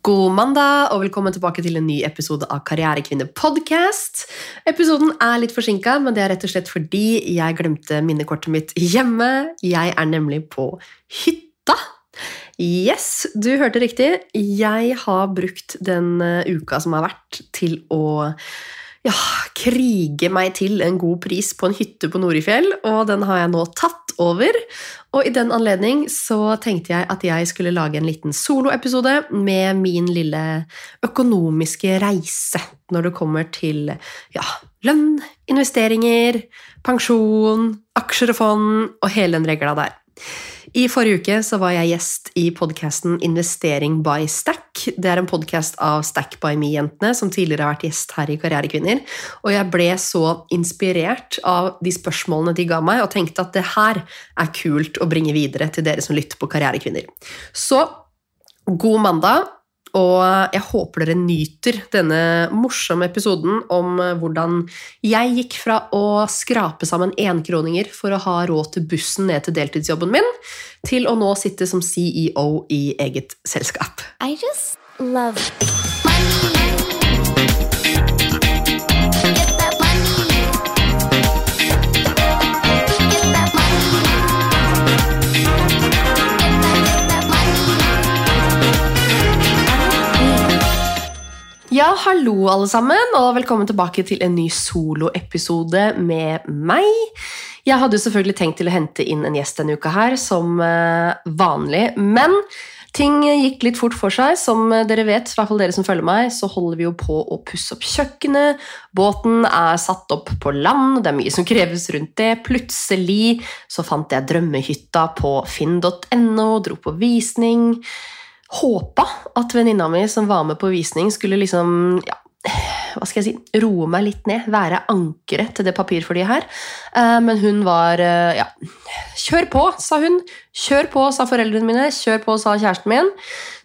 God mandag, og velkommen tilbake til en ny episode av Karrierekvinne podcast. Episoden er litt forsinka, men det er rett og slett fordi jeg glemte minnekortet mitt hjemme. Jeg er nemlig på hytta. Yes, du hørte riktig. Jeg har brukt den eh, uka som har vært, til å ja, krige meg til en god pris på en hytte på Norefjell, og den har jeg nå tatt over. Og i den anledning så tenkte jeg at jeg skulle lage en liten soloepisode med min lille økonomiske reise når det kommer til ja, lønn, investeringer, pensjon, aksjer og fond og hele den regla der. I forrige uke så var jeg gjest i podkasten Investering by Stack. Det er en podkast av Stack by Me-jentene, som tidligere har vært gjest her i Karrierekvinner. Og jeg ble så inspirert av de spørsmålene de ga meg, og tenkte at det her er kult å bringe videre til dere som lytter på Karrierekvinner. Så god mandag. Og jeg håper dere nyter denne morsomme episoden om hvordan jeg gikk fra å skrape sammen enkroninger for å ha råd til bussen ned til deltidsjobben min, til å nå sitte som CEO i eget selskap. I just love money. Ja, hallo alle sammen, og velkommen tilbake til en ny soloepisode med meg. Jeg hadde jo selvfølgelig tenkt til å hente inn en gjest denne uka her, som eh, vanlig, men ting gikk litt fort for seg. Som dere vet, i hvert fall dere som følger meg, så holder vi jo på å pusse opp kjøkkenet. Båten er satt opp på land, det er mye som kreves rundt det. Plutselig så fant jeg drømmehytta på finn.no, dro på visning håpa at venninna mi som var med på visning, skulle liksom ja, hva skal jeg si, roe meg litt ned, være ankeret til det papirflyet her. Eh, Men hun var eh, ja, Kjør på, sa hun. Kjør på, sa foreldrene mine. Kjør på, sa kjæresten min.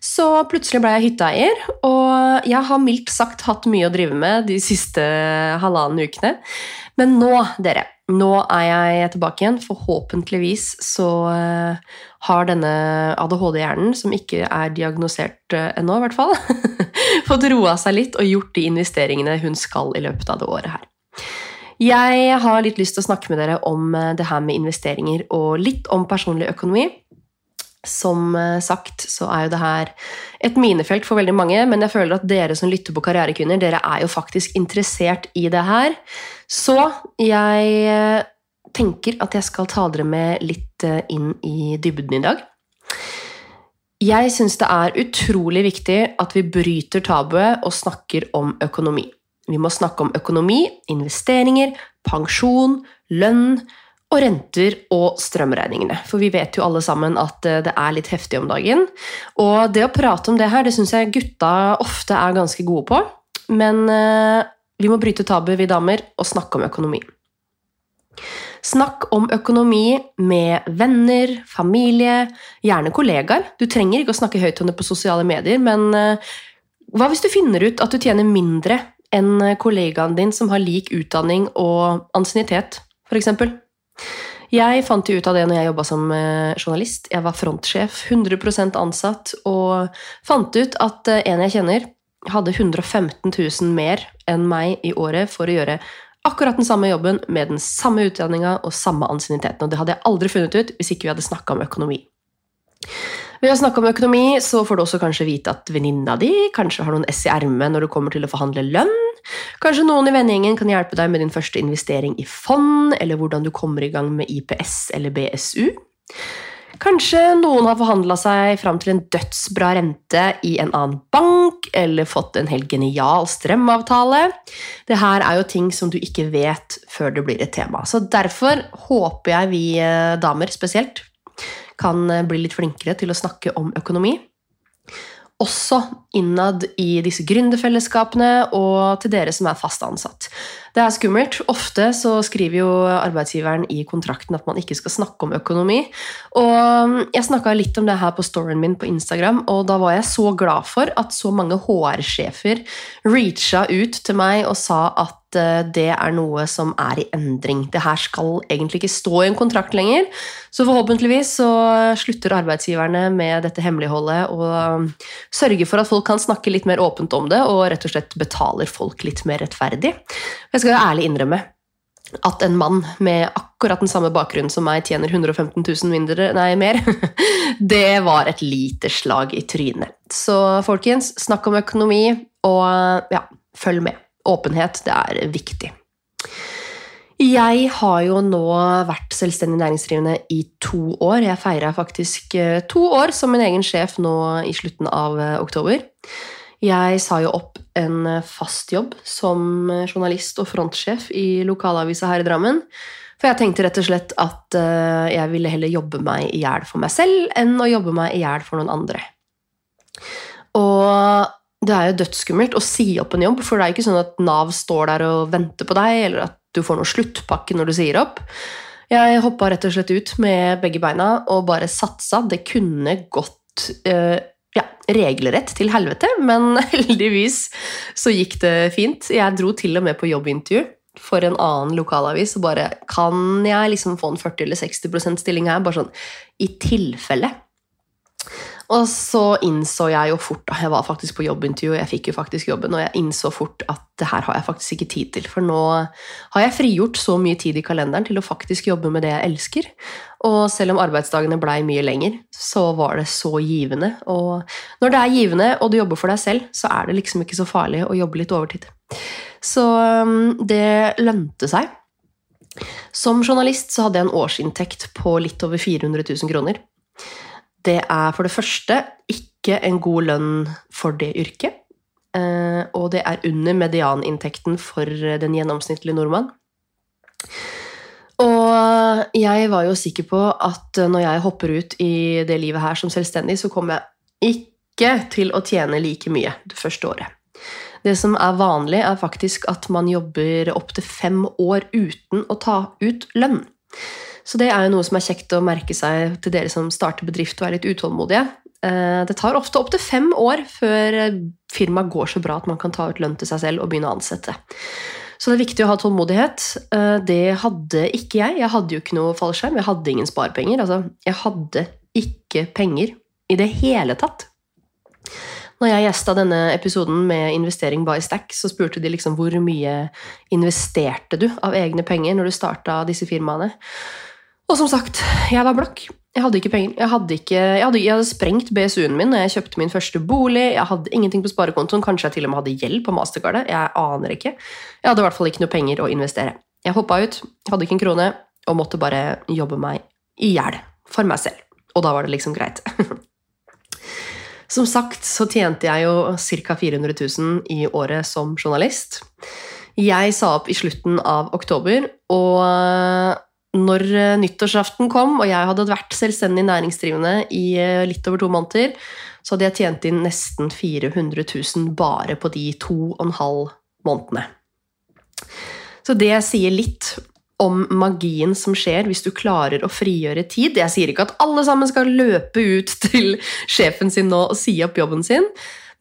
Så plutselig ble jeg hytteeier, og jeg har mildt sagt hatt mye å drive med de siste halvannen ukene. Men nå, dere, nå er jeg tilbake igjen. Forhåpentligvis så eh, har denne ADHD-hjernen, som ikke er diagnosert eh, ennå, i hvert fall, fått roa seg litt og gjort de investeringene hun skal i løpet av det året her. Jeg har litt lyst til å snakke med dere om eh, det her med investeringer og litt om personlig økonomi. Som eh, sagt så er jo det her et minefelt for veldig mange, men jeg føler at dere som lytter på Karrierekvinner, dere er jo faktisk interessert i det her. Så jeg tenker at jeg skal ta dere med litt eh, inn i dybden i dag. Jeg syns det er utrolig viktig at vi bryter tabuet og snakker om økonomi. Vi må snakke om økonomi, investeringer, pensjon, lønn og renter og strømregningene. For vi vet jo alle sammen at eh, det er litt heftig om dagen. Og det å prate om det her, det syns jeg gutta ofte er ganske gode på. Men eh, vi må bryte tabuet, vi damer, og snakke om økonomi. Snakk om økonomi med venner, familie, gjerne kollegaer. Du trenger ikke å snakke høyt om det på sosiale medier, men eh, hva hvis du finner ut at du tjener mindre enn kollegaen din som har lik utdanning og ansiennitet, f.eks.? Jeg fant jo ut av det når jeg jobba som eh, journalist. Jeg var frontsjef, 100% ansatt, og fant ut at eh, en jeg kjenner, hadde 115 000 mer enn meg i året for å gjøre akkurat den samme jobben med den samme utdanninga og samme ansienniteten. Og det hadde jeg aldri funnet ut hvis ikke vi hadde snakka om økonomi. Ved å snakke om økonomi så får du også kanskje vite at venninna di kanskje har noen S i ermet når du kommer til å forhandle lønn. Kanskje noen i vennegjengen kan hjelpe deg med din første investering i fond, eller hvordan du kommer i gang med IPS eller BSU. Kanskje noen har forhandla seg fram til en dødsbra rente i en annen bank, eller fått en helt genial strømavtale. Det her er jo ting som du ikke vet før det blir et tema. Så derfor håper jeg vi eh, damer spesielt kan eh, bli litt flinkere til å snakke om økonomi. Også innad i disse gründerfellesskapene og til dere som er fast ansatt. Det er skummelt. Ofte så skriver jo arbeidsgiveren i kontrakten at man ikke skal snakke om økonomi. Og jeg snakka litt om det her på storyen min på Instagram, og da var jeg så glad for at så mange HR-sjefer reacha ut til meg og sa at eh, det er noe som er i endring. Det her skal egentlig ikke stå i en kontrakt lenger, så forhåpentligvis så slutter arbeidsgiverne med dette hemmeligholdet og um, sørger for at folk kan snakke litt mer åpent om det, og rett og slett betaler folk litt mer rettferdig. Jeg skal jo ærlig innrømme at en mann med akkurat den samme bakgrunnen som meg tjener 115 000 mindre, nei, mer, det var et lite slag i trynet. Så folkens, snakk om økonomi, og ja, følg med. Åpenhet, det er viktig. Jeg har jo nå vært selvstendig næringsdrivende i to år. Jeg feira faktisk eh, to år som min egen sjef nå i slutten av eh, oktober. Jeg sa jo opp en eh, fast jobb som journalist og frontsjef i lokalavisa her i Drammen. For jeg tenkte rett og slett at jeg ville heller jobbe meg i hjel for meg selv enn å jobbe meg i hjel for noen andre. Og det er jo dødsskummelt å si opp en jobb, for det er jo ikke sånn at Nav står der og venter på deg, eller at du får noe sluttpakke når du sier opp. Jeg hoppa rett og slett ut med begge beina og bare satsa. Det kunne gått eh, ja, regelrett til helvete, men heldigvis så gikk det fint. Jeg dro til og med på jobbintervju for en annen lokalavis og bare Kan jeg liksom få en 40 eller 60% stilling her? Bare sånn i tilfelle. Og så innså jeg jo fort Jeg var faktisk på jobbintervju, og jeg fikk jo faktisk jobben, og jeg innså fort at det her har jeg faktisk ikke tid til. For nå har jeg frigjort så mye tid i kalenderen til å faktisk jobbe med det jeg elsker. Og selv om arbeidsdagene blei mye lenger, så var det så givende. Og når det er givende, og du jobber for deg selv, så er det liksom ikke så farlig å jobbe litt overtid. Så um, det lønte seg. Som journalist så hadde jeg en årsinntekt på litt over 400 000 kroner. Det er for det første ikke en god lønn for det yrket. eh, Og det er under medianinntekten for den gjennomsnittlige nordmann. Og jeg var jo sikker på at når jeg hopper ut i det livet her som selvstendig, så kommer jeg ikke til å tjene like mye det første året. Det som er vanlig, er faktisk at man jobber opptil fem år uten å ta ut lønn. Så det er jo noe som er kjekt å merke seg til dere som starter bedrift og er litt utålmodige. Eh, Det tar ofte opptil fem år før firmaet går så bra at man kan ta ut lønn til seg selv og begynne å ansette. Så det er viktig å ha tålmodighet. Eh, Det hadde ikke jeg. Jeg hadde jo ikke noe fallskjerm. Jeg hadde ingen sparepenger. Altså, jeg hadde ikke penger i det hele tatt. Når jeg gjesta denne episoden med Investering by Stack, så spurte de liksom hvor mye investerte du av egne penger når du starta disse firmaene. Og som sagt, jeg var blakk. Jeg hadde ikke penger. Jeg hadde, ikke, jeg hadde, jeg hadde sprengt BSU-en min når jeg kjøpte min første bolig. Jeg hadde ingenting på sparekontoen. Kanskje jeg til og med hadde gjeld på mastercardet. Jeg aner ikke. Jeg hadde i hvert fall ikke noe penger å investere. Jeg hoppa ut, hadde ikke en krone, og måtte bare jobbe meg i hjel for meg selv. Og da var det liksom greit. Som sagt så tjente jeg jo ca. 400 000 i året som journalist. Jeg sa opp i slutten av oktober, og når nyttårsaften kom, og jeg hadde vært selvstendig næringsdrivende i litt over to måneder, så hadde jeg tjent inn nesten 400 000 bare på de to og en halv månedene. Så det sier litt om magien som skjer hvis du klarer å frigjøre tid. Jeg sier ikke at alle sammen skal løpe ut til sjefen sin nå og si opp jobben sin,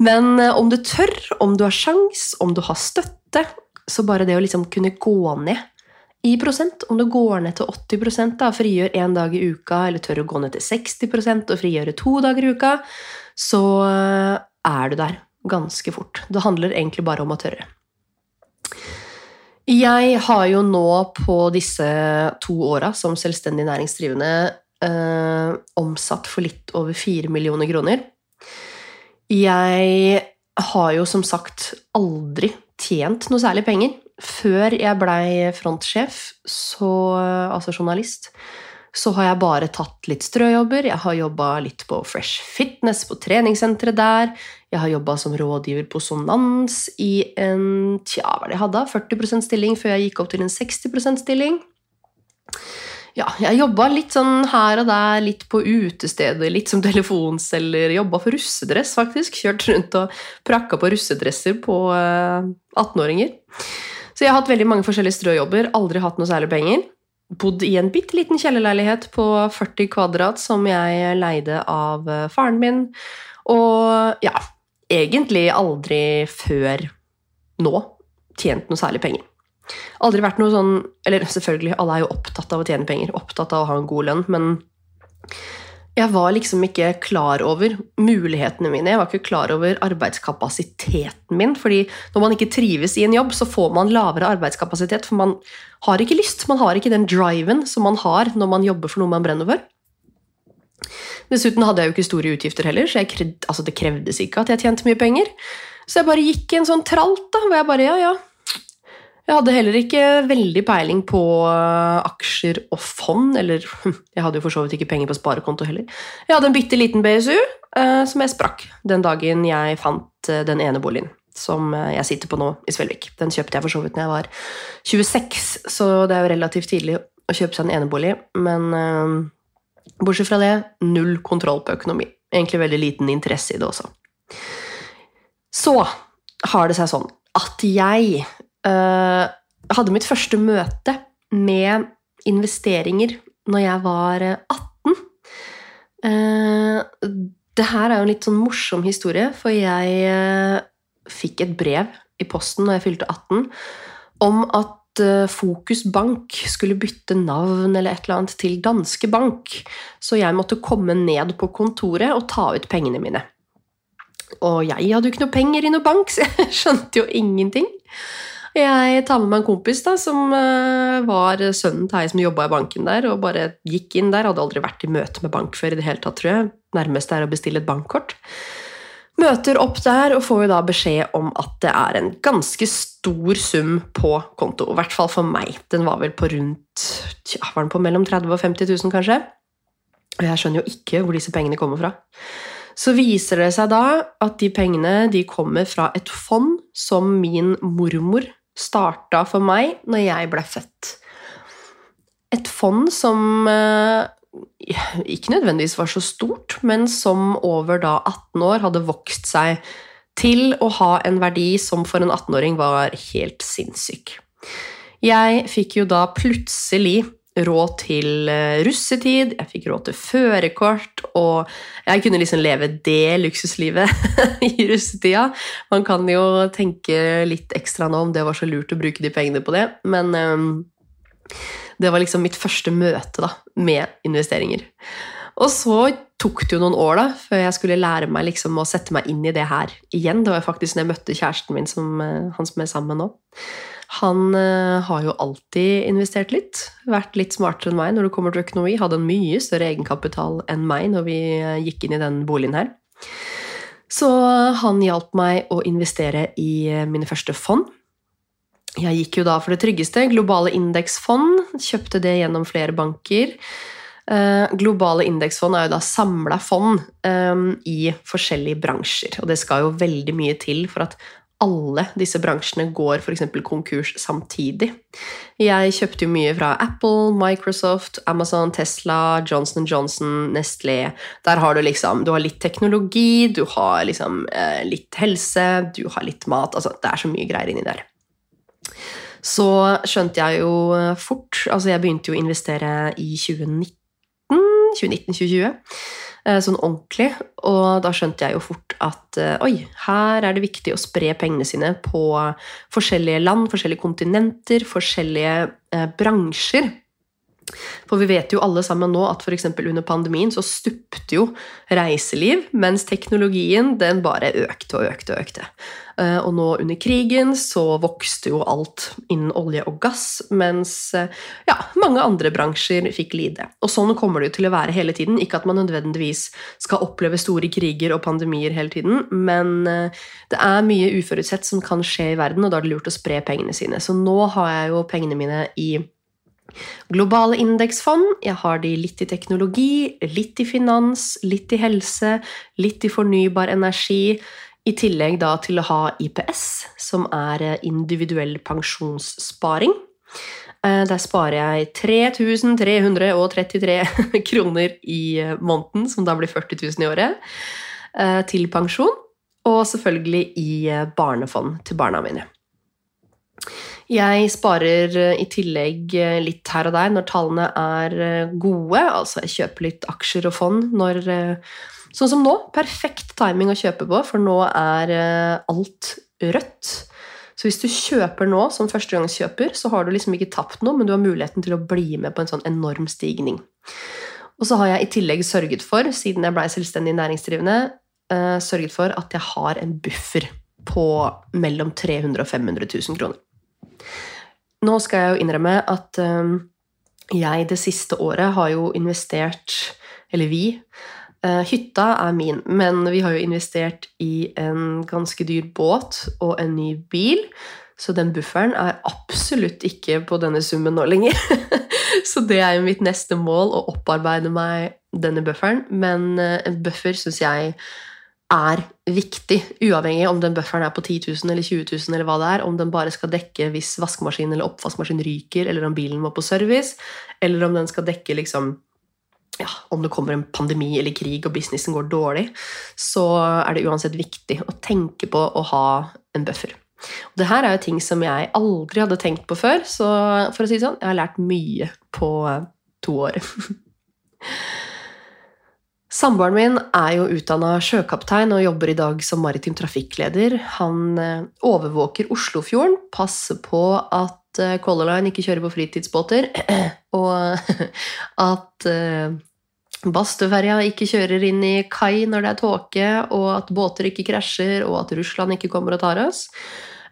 men eh, om du tør, om du har sjans, om du har støtte, så bare det å liksom kunne gå ned i prosent, om du går ned til 80% da, frigjør én dag i uka, eller tør å gå ned til 60% og frigjøre to dager i uka, så eh, er du der ganske fort. Det handler egentlig bare om å tørre. Jeg har jo nå på disse to åra som selvstendig næringsdrivende eh, omsatt for litt over fire millioner kroner. Jeg har jo som sagt aldri tjent noe særlig penger. Før jeg blei frontsjef, så, altså journalist, så har jeg bare tatt litt strøjobber. Jeg har jobba litt på Fresh Fitness, på treningssenteret der. Jeg har jobba som rådgiver på Sonans i en tja, hva det hadde, 40% stilling før jeg gikk opp til en 60% stilling. Ja, jeg jobba litt sånn her og der, litt på utesteder, litt som telefonselger. Jobba for russedress, faktisk. Kjørt rundt og prakka på russedresser på eh, 18-åringer. Så jeg har hatt veldig mange forskjellige strøjobber, aldri hatt noe særlig penger. Bodd i en bitte liten kjellerleilighet på 40 kvadrat som jeg leide av eh, faren min. Og ja, egentlig aldri før nå tjent noe særlig penger. Aldri vært noe sånn Eller selvfølgelig, alle er jo opptatt av å tjene penger, opptatt av å ha en god lønn, men jeg var liksom ikke klar over mulighetene mine. Jeg var ikke klar over arbeidskapasiteten min. fordi når man ikke trives i en jobb, så får man lavere arbeidskapasitet. For man har ikke lyst, man har ikke den driven som man har når man jobber for noe man brenner for. Dessuten hadde jeg jo ikke store utgifter heller, så jeg krev, altså det krevdes ikke at jeg tjente mye penger. Så jeg bare gikk i en sånn tralt, da, hvor jeg bare ja, ja. Jeg hadde heller ikke veldig peiling på øh, aksjer og fond, eller jeg hadde jo for så vidt ikke penger på sparekonto heller. Jeg hadde en bitte liten BSU eh, som jeg sprakk den dagen jeg fant eh, den ene boligen som eh, jeg sitter på nå i Svelvik. Den kjøpte jeg for så vidt når jeg var 26, så det er jo relativt tidlig å kjøpe seg en enebolig, men eh, bortsett fra det, null kontroll på økonomi. Egentlig veldig liten interesse i det også. Så har det seg sånn at jeg eh, hadde mitt første møte med investeringer når jeg var eh, 18. Eh, det her er jo en litt sånn morsom historie, for jeg eh, fikk et brev i posten når jeg fylte 18, om at eh, Fokus Bank skulle bytte navn eller et eller annet til Danske Bank, så jeg måtte komme ned på kontoret og ta ut pengene mine. Og jeg hadde jo ikke noe penger i noe bank, så jeg skjønte jo ingenting. Jeg tar med meg en kompis da, som eh, var sønnen til ei som jobba i banken der, og bare gikk inn der. Hadde aldri vært i møte med bank før i det hele tatt, tror jeg. Nærmest er å bestille et bankkort. Møter opp der og får jo da beskjed om at det er en ganske stor sum på konto. I hvert fall for meg. Den var vel på rundt tja, var den på mellom 30 000 og 50 000, kanskje. Og jeg skjønner jo ikke hvor disse pengene kommer fra. Så viser det seg da at de pengene de kommer fra et fond som min mormor starta for meg når jeg ble født. Et fond som eh, ikke nødvendigvis var så stort, men som over da 18 år hadde vokst seg til å ha en verdi som for en 18-åring var helt sinnssyk. Jeg fikk jo da plutselig råd til eh, russetid, jeg fikk råd til førerkort, og jeg kunne liksom leve det luksuslivet i russetida. Man kan jo tenke litt ekstra nå om det var så lurt å bruke de pengene på det, men um, det var liksom mitt første møte da, med investeringer. Og så tok det jo noen år da, før jeg skulle lære meg liksom å sette meg inn i det her igjen. Det var faktisk når jeg møtte kjæresten min, som, eh, han som er sammen med nå. Han eh, har jo alltid investert litt, vært litt smartere enn meg når det kommer til økonomi. Hadde en mye større egenkapital enn meg når vi eh, gikk inn i den boligen her. Så han hjalp meg å investere i eh, mine første fond. Jeg gikk jo da for det tryggeste, globale indeksfond. Kjøpte det gjennom flere banker. Globale indeksfond er jo da samla fond i forskjellige bransjer. Og det skal jo veldig mye til for at alle disse bransjene går f.eks. konkurs samtidig. Jeg kjøpte jo mye fra Apple, Microsoft, Amazon, Tesla, Johnson Johnson, Nestlé. Der har du liksom Du har litt teknologi, du har liksom eh, litt helse, du har litt mat Altså, det er så mye greier inni der. Så skjønte jeg jo fort Altså, jeg begynte jo å investere i 2019. 2019-2020 sånn ordentlig. Og da skjønte jeg jo fort at eh, oi, her er det viktig å spre pengene sine på forskjellige land, forskjellige kontinenter, forskjellige eh, bransjer. For vi vet jo alle sammen nå at f.eks. under pandemien så stupte jo reiseliv, mens teknologien den bare økte og økte og økte. Eh, Og nå under krigen så vokste jo alt innen olje og gass, mens eh, ja, mange andre bransjer fikk lide. Og sånn kommer det jo til å være hele tiden. Ikke at man nødvendigvis skal oppleve store kriger og pandemier hele tiden, men eh, det er mye uforutsett som kan skje i verden, og da er det lurt å spre pengene sine. Så nå har jeg jo pengene mine i Globale indeksfond. Jeg har de litt i teknologi, litt i finans, litt i helse, litt i fornybar energi. I tillegg da til å ha IPS, som er eh, individuell pensjonssparing. Eh, Der sparer jeg 3333 kroner i eh, måneden, som da blir 40 000 i året, til pensjon. Og selvfølgelig i barnefond til barna mine. Jeg sparer eh, i tillegg eh, litt her og der når tallene er eh, gode. Altså jeg kjøper litt aksjer og fond når Sånn som nå. Perfekt timing å kjøpe på, for nå er alt rødt. Så hvis du kjøper nå som førstegangskjøper, så har du liksom ikke tapt noe, men du har muligheten til å bli med på en sånn enorm stigning. Og så har jeg i tillegg sørget for, siden jeg blei selvstendig næringsdrivende, sørget for at jeg har en buffer på mellom 300 000 og 500 000 kroner. Nå skal jeg jo innrømme at eh, jeg det siste året har jo investert, eller vi eh, Hytta er min, men vi har jo investert i en ganske dyr båt og en ny bil, så den bufferen er absolutt ikke på denne summen nå lenger. så det er jo mitt neste mål, å opparbeide meg denne bufferen. Men eh, en buffer syns jeg er viktig, uavhengig om den bufferen er på 10 000 eller 20 000, eller hva det er, om den bare skal dekke hvis vaskemaskin eller oppvaskmaskin ryker, eller om bilen må på service, eller om den skal dekke liksom ja, om det kommer en pandemi eller krig og businessen går dårlig, så er det uansett viktig å tenke på å ha en buffer. Og det her er jo ting som jeg aldri hadde tenkt på før, så for å si det sånn, jeg har lært mye på to år. Samboeren min er jo utdanna sjøkaptein og jobber i dag som maritim trafikkleder. Han eh, overvåker Oslofjorden, passer på at eh, Color Line ikke kjører på fritidsbåter, og at eh, Bastøferja ikke kjører inn i kai når det er tåke, og at båter ikke krasjer, og at Russland ikke kommer og tar oss.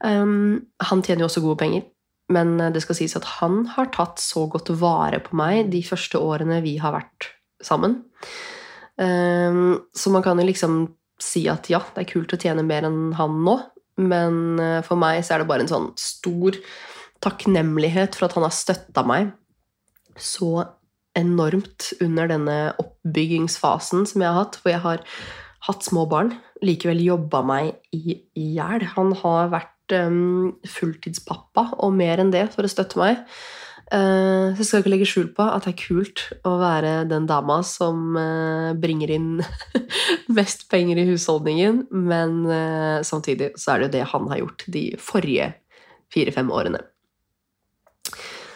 Um, han tjener jo også gode penger, men det skal sies at han har tatt så godt vare på meg de første årene vi har vært sammen. Um, så man kan jo liksom si at ja, det er kult å tjene mer enn han nå, men uh, for meg så er det bare en sånn stor takknemlighet for at han har støtta meg så enormt under denne oppbyggingsfasen som jeg har hatt, hvor jeg har hatt små barn, likevel jobba meg i hjel. Han har vært um, fulltidspappa og mer enn det for å støtte meg. Uh, så jeg skal ikke legge skjul på at det er kult å være den dama som uh, bringer inn mest penger i husholdningen, men uh, samtidig så er det jo det han har gjort de forrige fire-fem årene.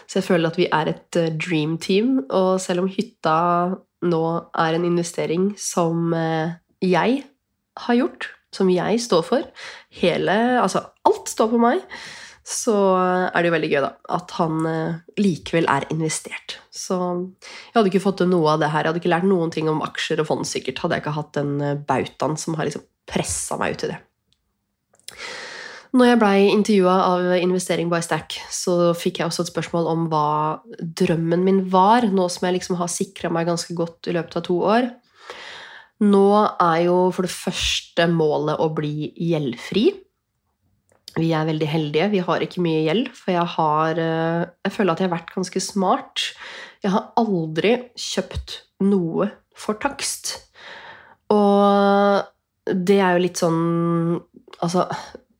Så jeg føler at vi er et dream team, og selv om hytta nå er en investering som jeg har gjort, som jeg står for, hele Altså alt står på meg så er det jo veldig gøy da, at han eh, likevel er investert. Så jeg hadde ikke fått til noe av det her. Jeg hadde ikke lært noen ting om aksjer og fond sikkert, hadde jeg ikke hatt den eh, bautaen som har liksom pressa meg ut i det. Når jeg blei intervjua av Investering by Stack, så fikk jeg også et spørsmål om hva drømmen min var, nå som jeg liksom har sikra meg ganske godt i løpet av to år. Nå er jo for det første målet å bli gjeldfri. Vi er veldig heldige. Vi har ikke mye gjeld, for jeg har eh, Jeg føler at jeg har vært ganske smart. Jeg har aldri kjøpt noe for takst. Og det er jo litt sånn Altså,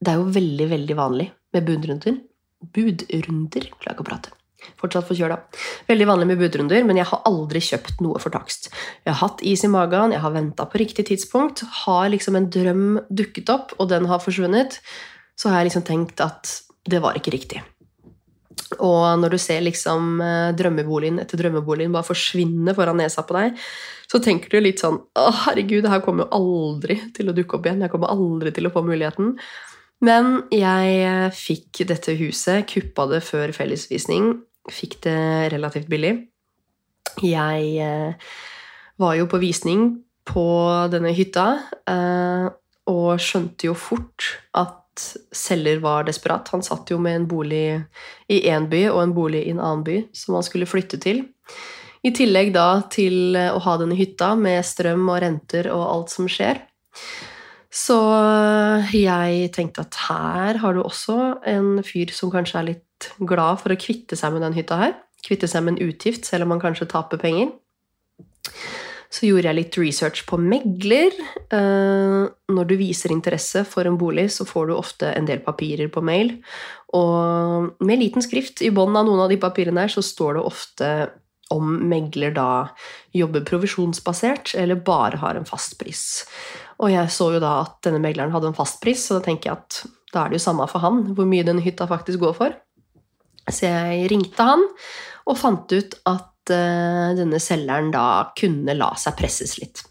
det er jo veldig, veldig vanlig med budrunder. Budrunder Klarer ikke å prate. Fortsatt forkjøla. Veldig vanlig med budrunder, men jeg har aldri kjøpt noe for takst. Jeg har hatt is i magen, jeg har venta på riktig tidspunkt, har liksom en drøm dukket opp, og den har forsvunnet så har jeg liksom tenkt at det var ikke riktig. Og når du ser liksom eh, drømmeboligen etter drømmeboligen bare forsvinne foran nesa på deg, så tenker du litt sånn Å, herregud, det her kommer jo aldri til å dukke opp igjen. Jeg kommer aldri til å få muligheten. Men jeg eh, fikk dette huset, kuppa det før fellesvisning, fikk det relativt billig. Jeg eh, var jo på visning på denne hytta, og skjønte jo fort at selger var desperat. Han satt jo med en bolig i én by og en bolig i en annen by som han skulle flytte til. I tillegg da til å ha denne hytta med strøm og renter og alt som skjer. Så jeg tenkte at her har du også en fyr som kanskje er litt glad for å kvitte seg med den hytta her. Kvitte seg med en utgift, selv om han kanskje taper penger. Så gjorde jeg litt research på megler. Eh, når du viser interesse for en bolig, så får du ofte en del papirer på mail. Og med liten skrift i bånn av noen av de papirene der, så står det ofte om megler da jobber provisjonsbasert eller bare har en fastpris. Og jeg så jo da at denne megleren hadde en fastpris, så da tenker jeg at da er det jo samme for han hvor mye den hytta faktisk går for. Så jeg ringte han og fant ut at denne selgeren da kunne la seg presses litt.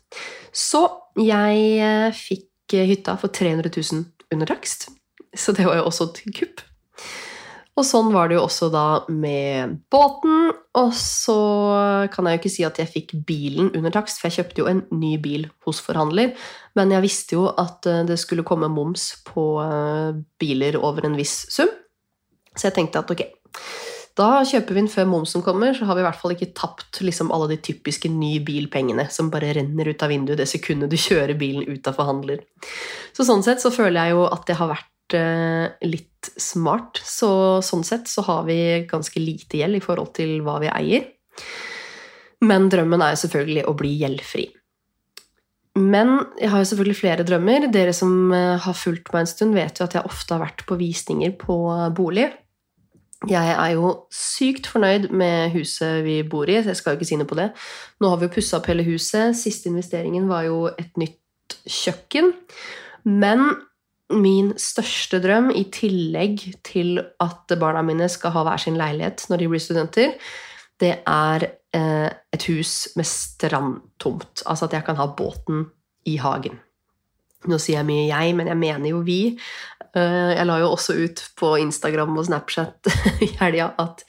Så jeg eh, fikk hytta for 300 000 under takst. Så det var jo også et kupp. Og sånn var det jo også da med båten. Og så kan jeg jo ikke si at jeg fikk bilen under takst, for jeg kjøpte jo en ny bil hos forhandler. Men jeg visste jo at eh, det skulle komme moms på eh, biler over en viss sum. Så jeg tenkte at ok, da kjøper vi den før momsen kommer, så har vi i hvert fall ikke tapt liksom alle de typiske ny bil-pengene som bare renner ut av vinduet det sekundet du kjører bilen ut av forhandler. Så sånn sett så føler jeg jo at det har vært eh, litt smart. Så sånn sett så har vi ganske lite gjeld i forhold til hva vi eier. Men drømmen er jo selvfølgelig å bli gjeldfri. Men jeg har jo selvfølgelig flere drømmer. Dere som eh, har fulgt meg en stund, vet jo at jeg ofte har vært på visninger på bolig. Jeg er jo sykt fornøyd med huset vi bor i, så jeg skal jo ikke si noe på det. Nå har vi jo pussa opp hele huset. Siste investeringen var jo et nytt kjøkken. Men min største drøm, i tillegg til at barna mine skal ha hver sin leilighet når de blir studenter, det er eh, et hus med strandtomt. Altså at jeg kan ha båten i hagen. Nå sier jeg mye jeg, men jeg mener jo vi. Eh, Jeg la jo også ut på Instagram og Snapchat i helga at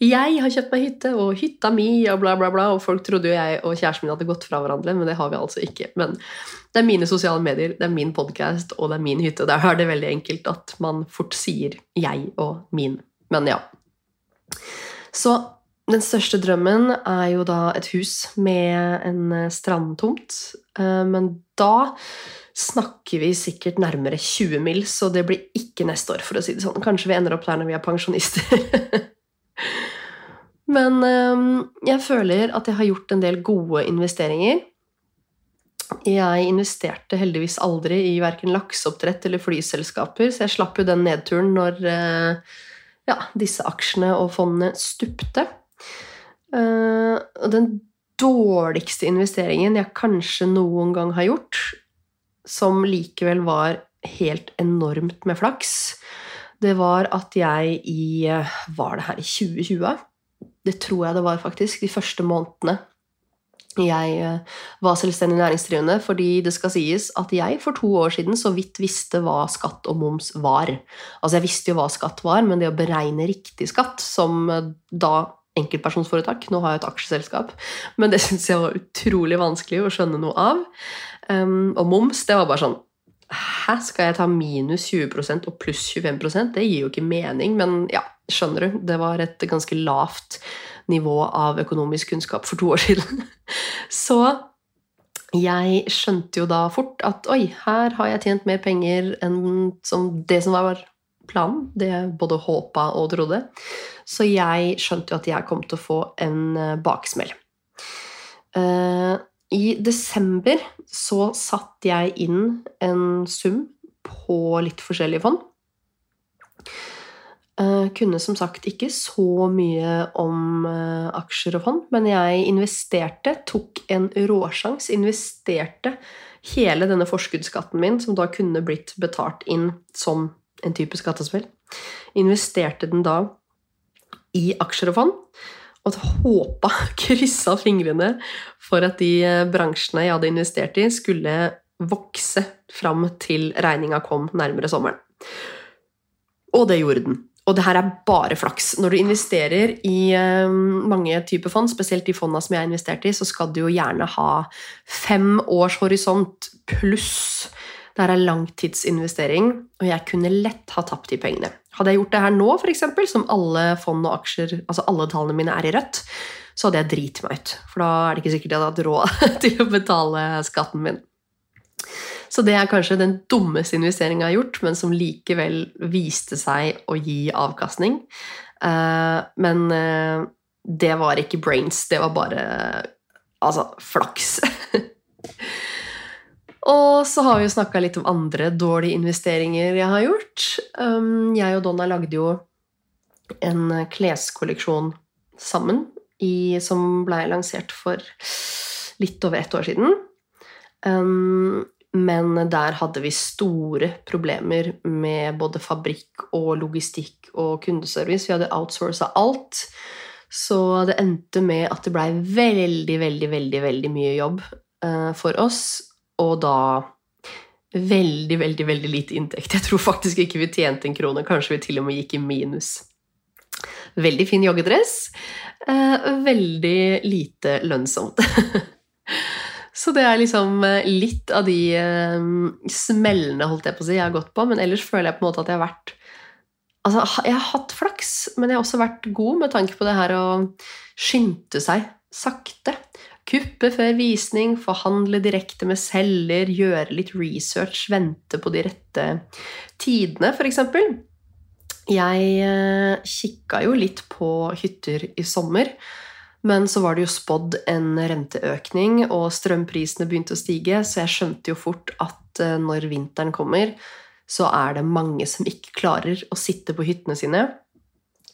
jeg har kjøpt meg hytte, og hytta mi, og bla, bla, bla. Og folk trodde jo jeg og kjæresten min hadde gått fra hverandre, men det har vi altså ikke. Men det er mine sosiale medier, det er min podkast, og det er min hytte. Der er det veldig enkelt at man fort sier jeg og min. Men ja. Så den største drømmen er jo da et hus med en strandtomt. Eh, Men da snakker vi sikkert nærmere 20 mil, så det blir ikke neste år, for å si det sånn. Kanskje vi ender opp der når vi er pensjonister. Men eh, jeg føler at jeg har gjort en del gode investeringer. Jeg investerte heldigvis aldri i verken lakseoppdrett eller flyselskaper, så jeg slapp jo den nedturen når eh, ja, disse aksjene og fondene stupte. Eh, og den dårligste investeringen jeg kanskje noen gang har gjort, som likevel var helt enormt med flaks, det var at jeg i eh, Var det her i 2020? Det tror jeg det var, faktisk. De første månedene jeg eh, var selvstendig næringsdrivende, fordi det skal sies at jeg for to år siden så vidt visste hva skatt og moms var. Altså jeg visste jo hva skatt var, men det å beregne riktig skatt, som eh, da enkeltpersonsforetak Nå har jeg et aksjeselskap, men det syns jeg var utrolig vanskelig å skjønne noe av. Um, og moms, det var bare sånn Hæ, skal jeg ta minus 20% og pluss 25% Det gir jo ikke mening, men ja, skjønner du. Det var et ganske lavt nivå av økonomisk kunnskap for to år siden. Så jeg skjønte jo da fort at oi, her har jeg tjent mer penger enn som det som var planen. Det jeg både håpa og trodde. Så jeg skjønte jo at jeg kom til å få en eh, baksmell. Eh, I desember så satte jeg inn en sum på litt forskjellige fond. Eh, kunne som sagt ikke så mye om eh, aksjer og fond, men jeg investerte, tok en råsjans, investerte hele denne forskuddsskatten min, som da kunne blitt betalt inn som en type skattespill, investerte den da i aksjer og fond, og håpa, kryssa fingrene, for at de eh, bransjene jeg hadde investert i, skulle vokse fram til regninga kom nærmere sommeren. Og det gjorde den. Og det her er bare flaks. Når du investerer i eh, mange typer fond, spesielt de fondene som jeg har investert i, så skal du jo gjerne ha fem års horisont pluss. Det her er langtidsinvestering, og jeg kunne lett ha tapt de pengene. Hadde jeg gjort det her nå, eksempel, som alle fond og aksjer, altså alle tallene mine er i rødt, så hadde jeg driti meg ut. For da er det ikke sikkert jeg hadde hatt råd til å betale skatten min. Så det er kanskje den dummeste investeringa jeg har gjort, men som likevel viste seg å gi avkastning. Eh, men eh, det var ikke brains, det var bare altså flaks. og så har vi jo snakka litt om andre dårlige investeringer jeg har gjort. Um, jeg og Donna lagde jo en kleskolleksjon sammen i, som ble lansert for litt over ett år siden. Um, men der hadde vi store problemer med både fabrikk og logistikk og kundeservice. Vi hadde outsourca alt. Så det endte med at det blei veldig, veldig, veldig, veldig mye jobb eh, for oss. Og da veldig, veldig veldig lite inntekt. Jeg tror faktisk ikke vi tjente en krone. Kanskje vi til og med gikk i minus. Veldig fin joggedress. Eh, veldig lite lønnsomt. Så det er liksom eh, litt av de eh, smellene holdt jeg på å si, jeg har gått på. Men ellers føler jeg på en måte at jeg har vært Altså, jeg har hatt flaks, men jeg har også vært god med tanke på det her å skynde seg sakte. Kuppe før visning, forhandle direkte med selger, gjøre litt research, vente på de rette tidene, f.eks. Jeg eh, kikka jo litt på hytter i sommer, men så var det jo spådd en renteøkning, og strømprisene begynte å stige, så jeg skjønte jo fort at eh, når vinteren kommer, så er det mange som ikke klarer å sitte på hyttene sine.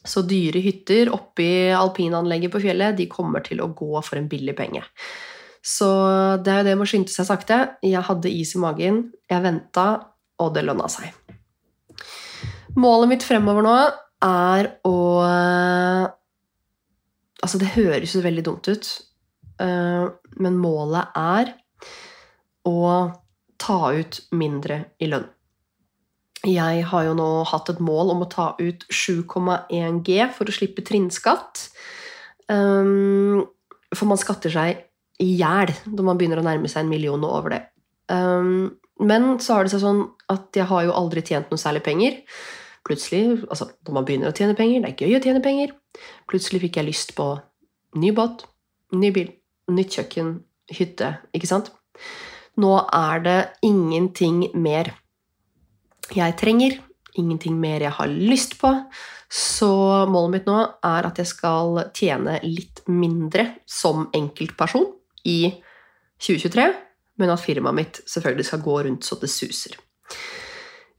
Så dyre hytter oppi alpinanlegget på fjellet de kommer til å gå for en billig penge. Så det er jo det med å skynde seg sakte. Jeg hadde is i magen, jeg venta, og det lønna seg. Målet mitt fremover nå er å Altså, det høres jo veldig dumt ut, eh, men målet er å ta ut mindre i lønn. Jeg har jo nå hatt et mål om å ta ut 7,1 G for å slippe trinnskatt. Um, for man skatter seg i hjel når man begynner å nærme seg en million og over det. Um, men så har det seg sånn at jeg har jo aldri tjent noe særlig penger. Plutselig, altså når man begynner å tjene penger, det er gøy å tjene penger. Plutselig fikk jeg lyst på ny båt, ny bil, nytt kjøkken, hytte, ikke sant? Nå er det ingenting mer jeg trenger, ingenting mer jeg har lyst på. Så målet mitt nå er at jeg skal tjene litt mindre som enkeltperson i 2023, men at firmaet mitt selvfølgelig skal gå rundt så det suser.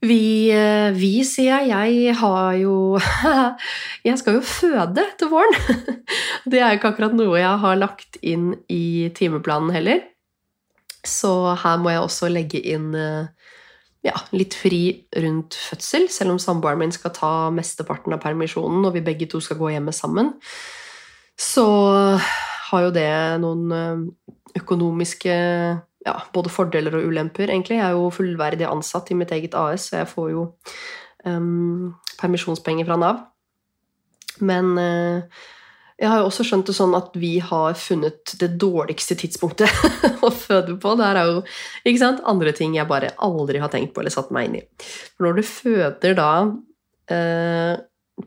Vi, eh, vi sier jeg, jeg har jo Jeg skal jo føde til våren. Det er jo ikke akkurat noe jeg har lagt inn i timeplanen heller. Så her må jeg også legge inn eh, ja, litt fri rundt fødsel, selv om samboeren min skal ta mesteparten av permisjonen og vi begge to skal gå hjemme sammen. Så har jo det noen eh, økonomiske ja, både fordeler og ulemper, egentlig. Jeg er jo fullverdig ansatt i mitt eget AS, så jeg får jo um, permisjonspenger fra Nav. Men eh, jeg har jo også skjønt det sånn at vi har funnet det dårligste tidspunktet å føde på. Det er jo ikke sant, andre ting jeg bare aldri har tenkt på eller satt meg inn i. For når du føder da eh,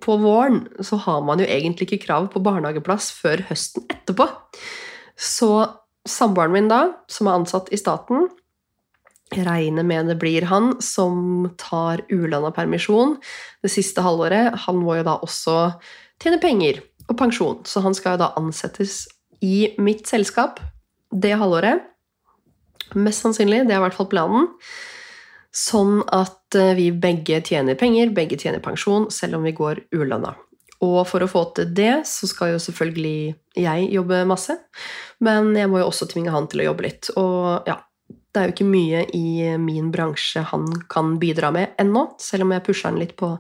på våren, så har man jo egentlig ikke krav på barnehageplass før høsten etterpå. Så samboeren min da, som er ansatt i staten, regner med det blir han som tar ulønna permisjon det siste halvåret. Han må jo da også tjene penger og pensjon, så han skal jo da ansettes i mitt selskap det halvåret. Mest sannsynlig, det er i hvert fall planen. Sånn at eh, vi begge tjener penger, begge tjener pensjon, selv om vi går ulønna. Og for å få til det, så skal jo selvfølgelig jeg jobbe masse. Men jeg må jo også tvinge han til å jobbe litt. Og ja, det er jo ikke mye i min bransje han kan bidra med ennå, selv om jeg pusher han litt på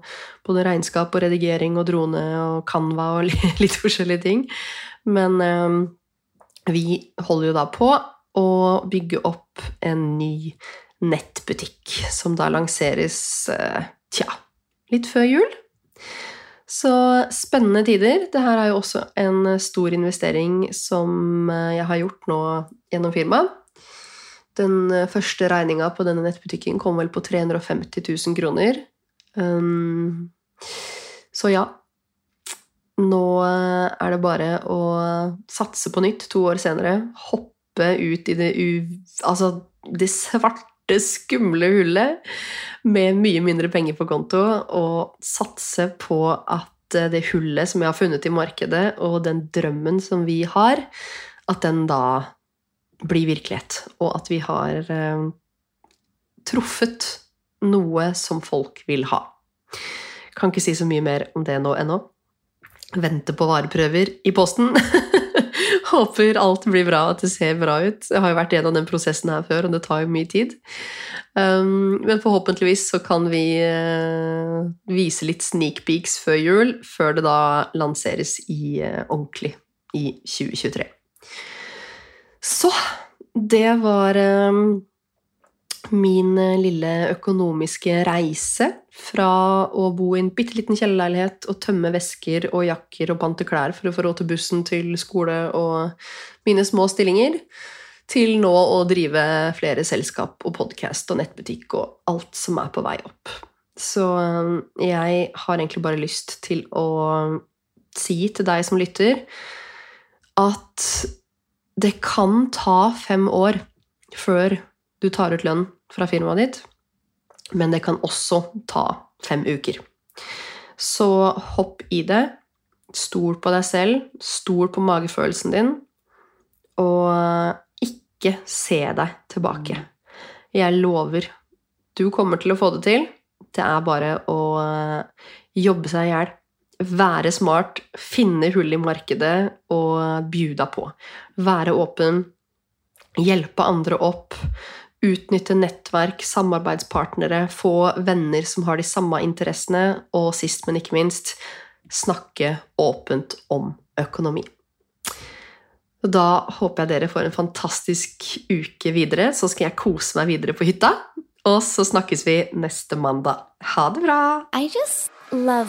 både regnskap og redigering og drone og Canva og litt forskjellige ting. Men um, vi holder jo da på å bygge opp en ny nettbutikk, som da lanseres uh, tja, litt før jul. Så spennende tider. Dette er jo også en stor investering som eh, jeg har gjort nå gjennom firmaet. Den eh, første regninga på denne nettbutikken kom vel på 350 000 kroner. Um, så ja. Nå eh, er det bare å satse på nytt to år senere. Hoppe ut i det, altså det svarte, skumle hullet med mye mindre penger på konto, og satse på at eh, det hullet som jeg har funnet i markedet, og den drømmen som vi har, at den da blir virkelighet, og at vi har eh, truffet noe som folk vil ha. Kan ikke si så mye mer om det nå ennå. Vente på vareprøver i posten. Håper alt blir bra, at det ser bra ut. Jeg har jo vært gjennom den prosessen her før, og det tar jo mye tid. Um, men forhåpentligvis så kan vi uh, vise litt sneak peeks før jul, før det da lanseres i uh, ordentlig i 2023. Så det var um, min eh, lille økonomiske reise fra å bo i en bitte liten kjellerleilighet og tømme vesker og jakker og pante klær for å få råd til bussen til skole og mine små stillinger, til nå å drive flere selskap og podkast og nettbutikk og alt som er på vei opp. Så eh, jeg har egentlig bare lyst til å si til deg som lytter, at det kan ta fem år før du tar ut lønn fra firmaet ditt, men det kan også ta fem uker. Så hopp i det. Stol på deg selv, stol på magefølelsen din, og ikke se deg tilbake. Jeg lover. Du kommer til å få det til. Det er bare å jobbe seg i hjel være smart, finne hull i markedet og bjuda på. Være åpen, hjelpe andre opp, utnytte nettverk, samarbeidspartnere, få venner som har de samme interessene, og sist, men ikke minst, snakke åpent om økonomi. Da håper jeg dere får en fantastisk uke videre. Så skal jeg kose meg videre på hytta. Og så snakkes vi neste mandag. Ha det bra! I just love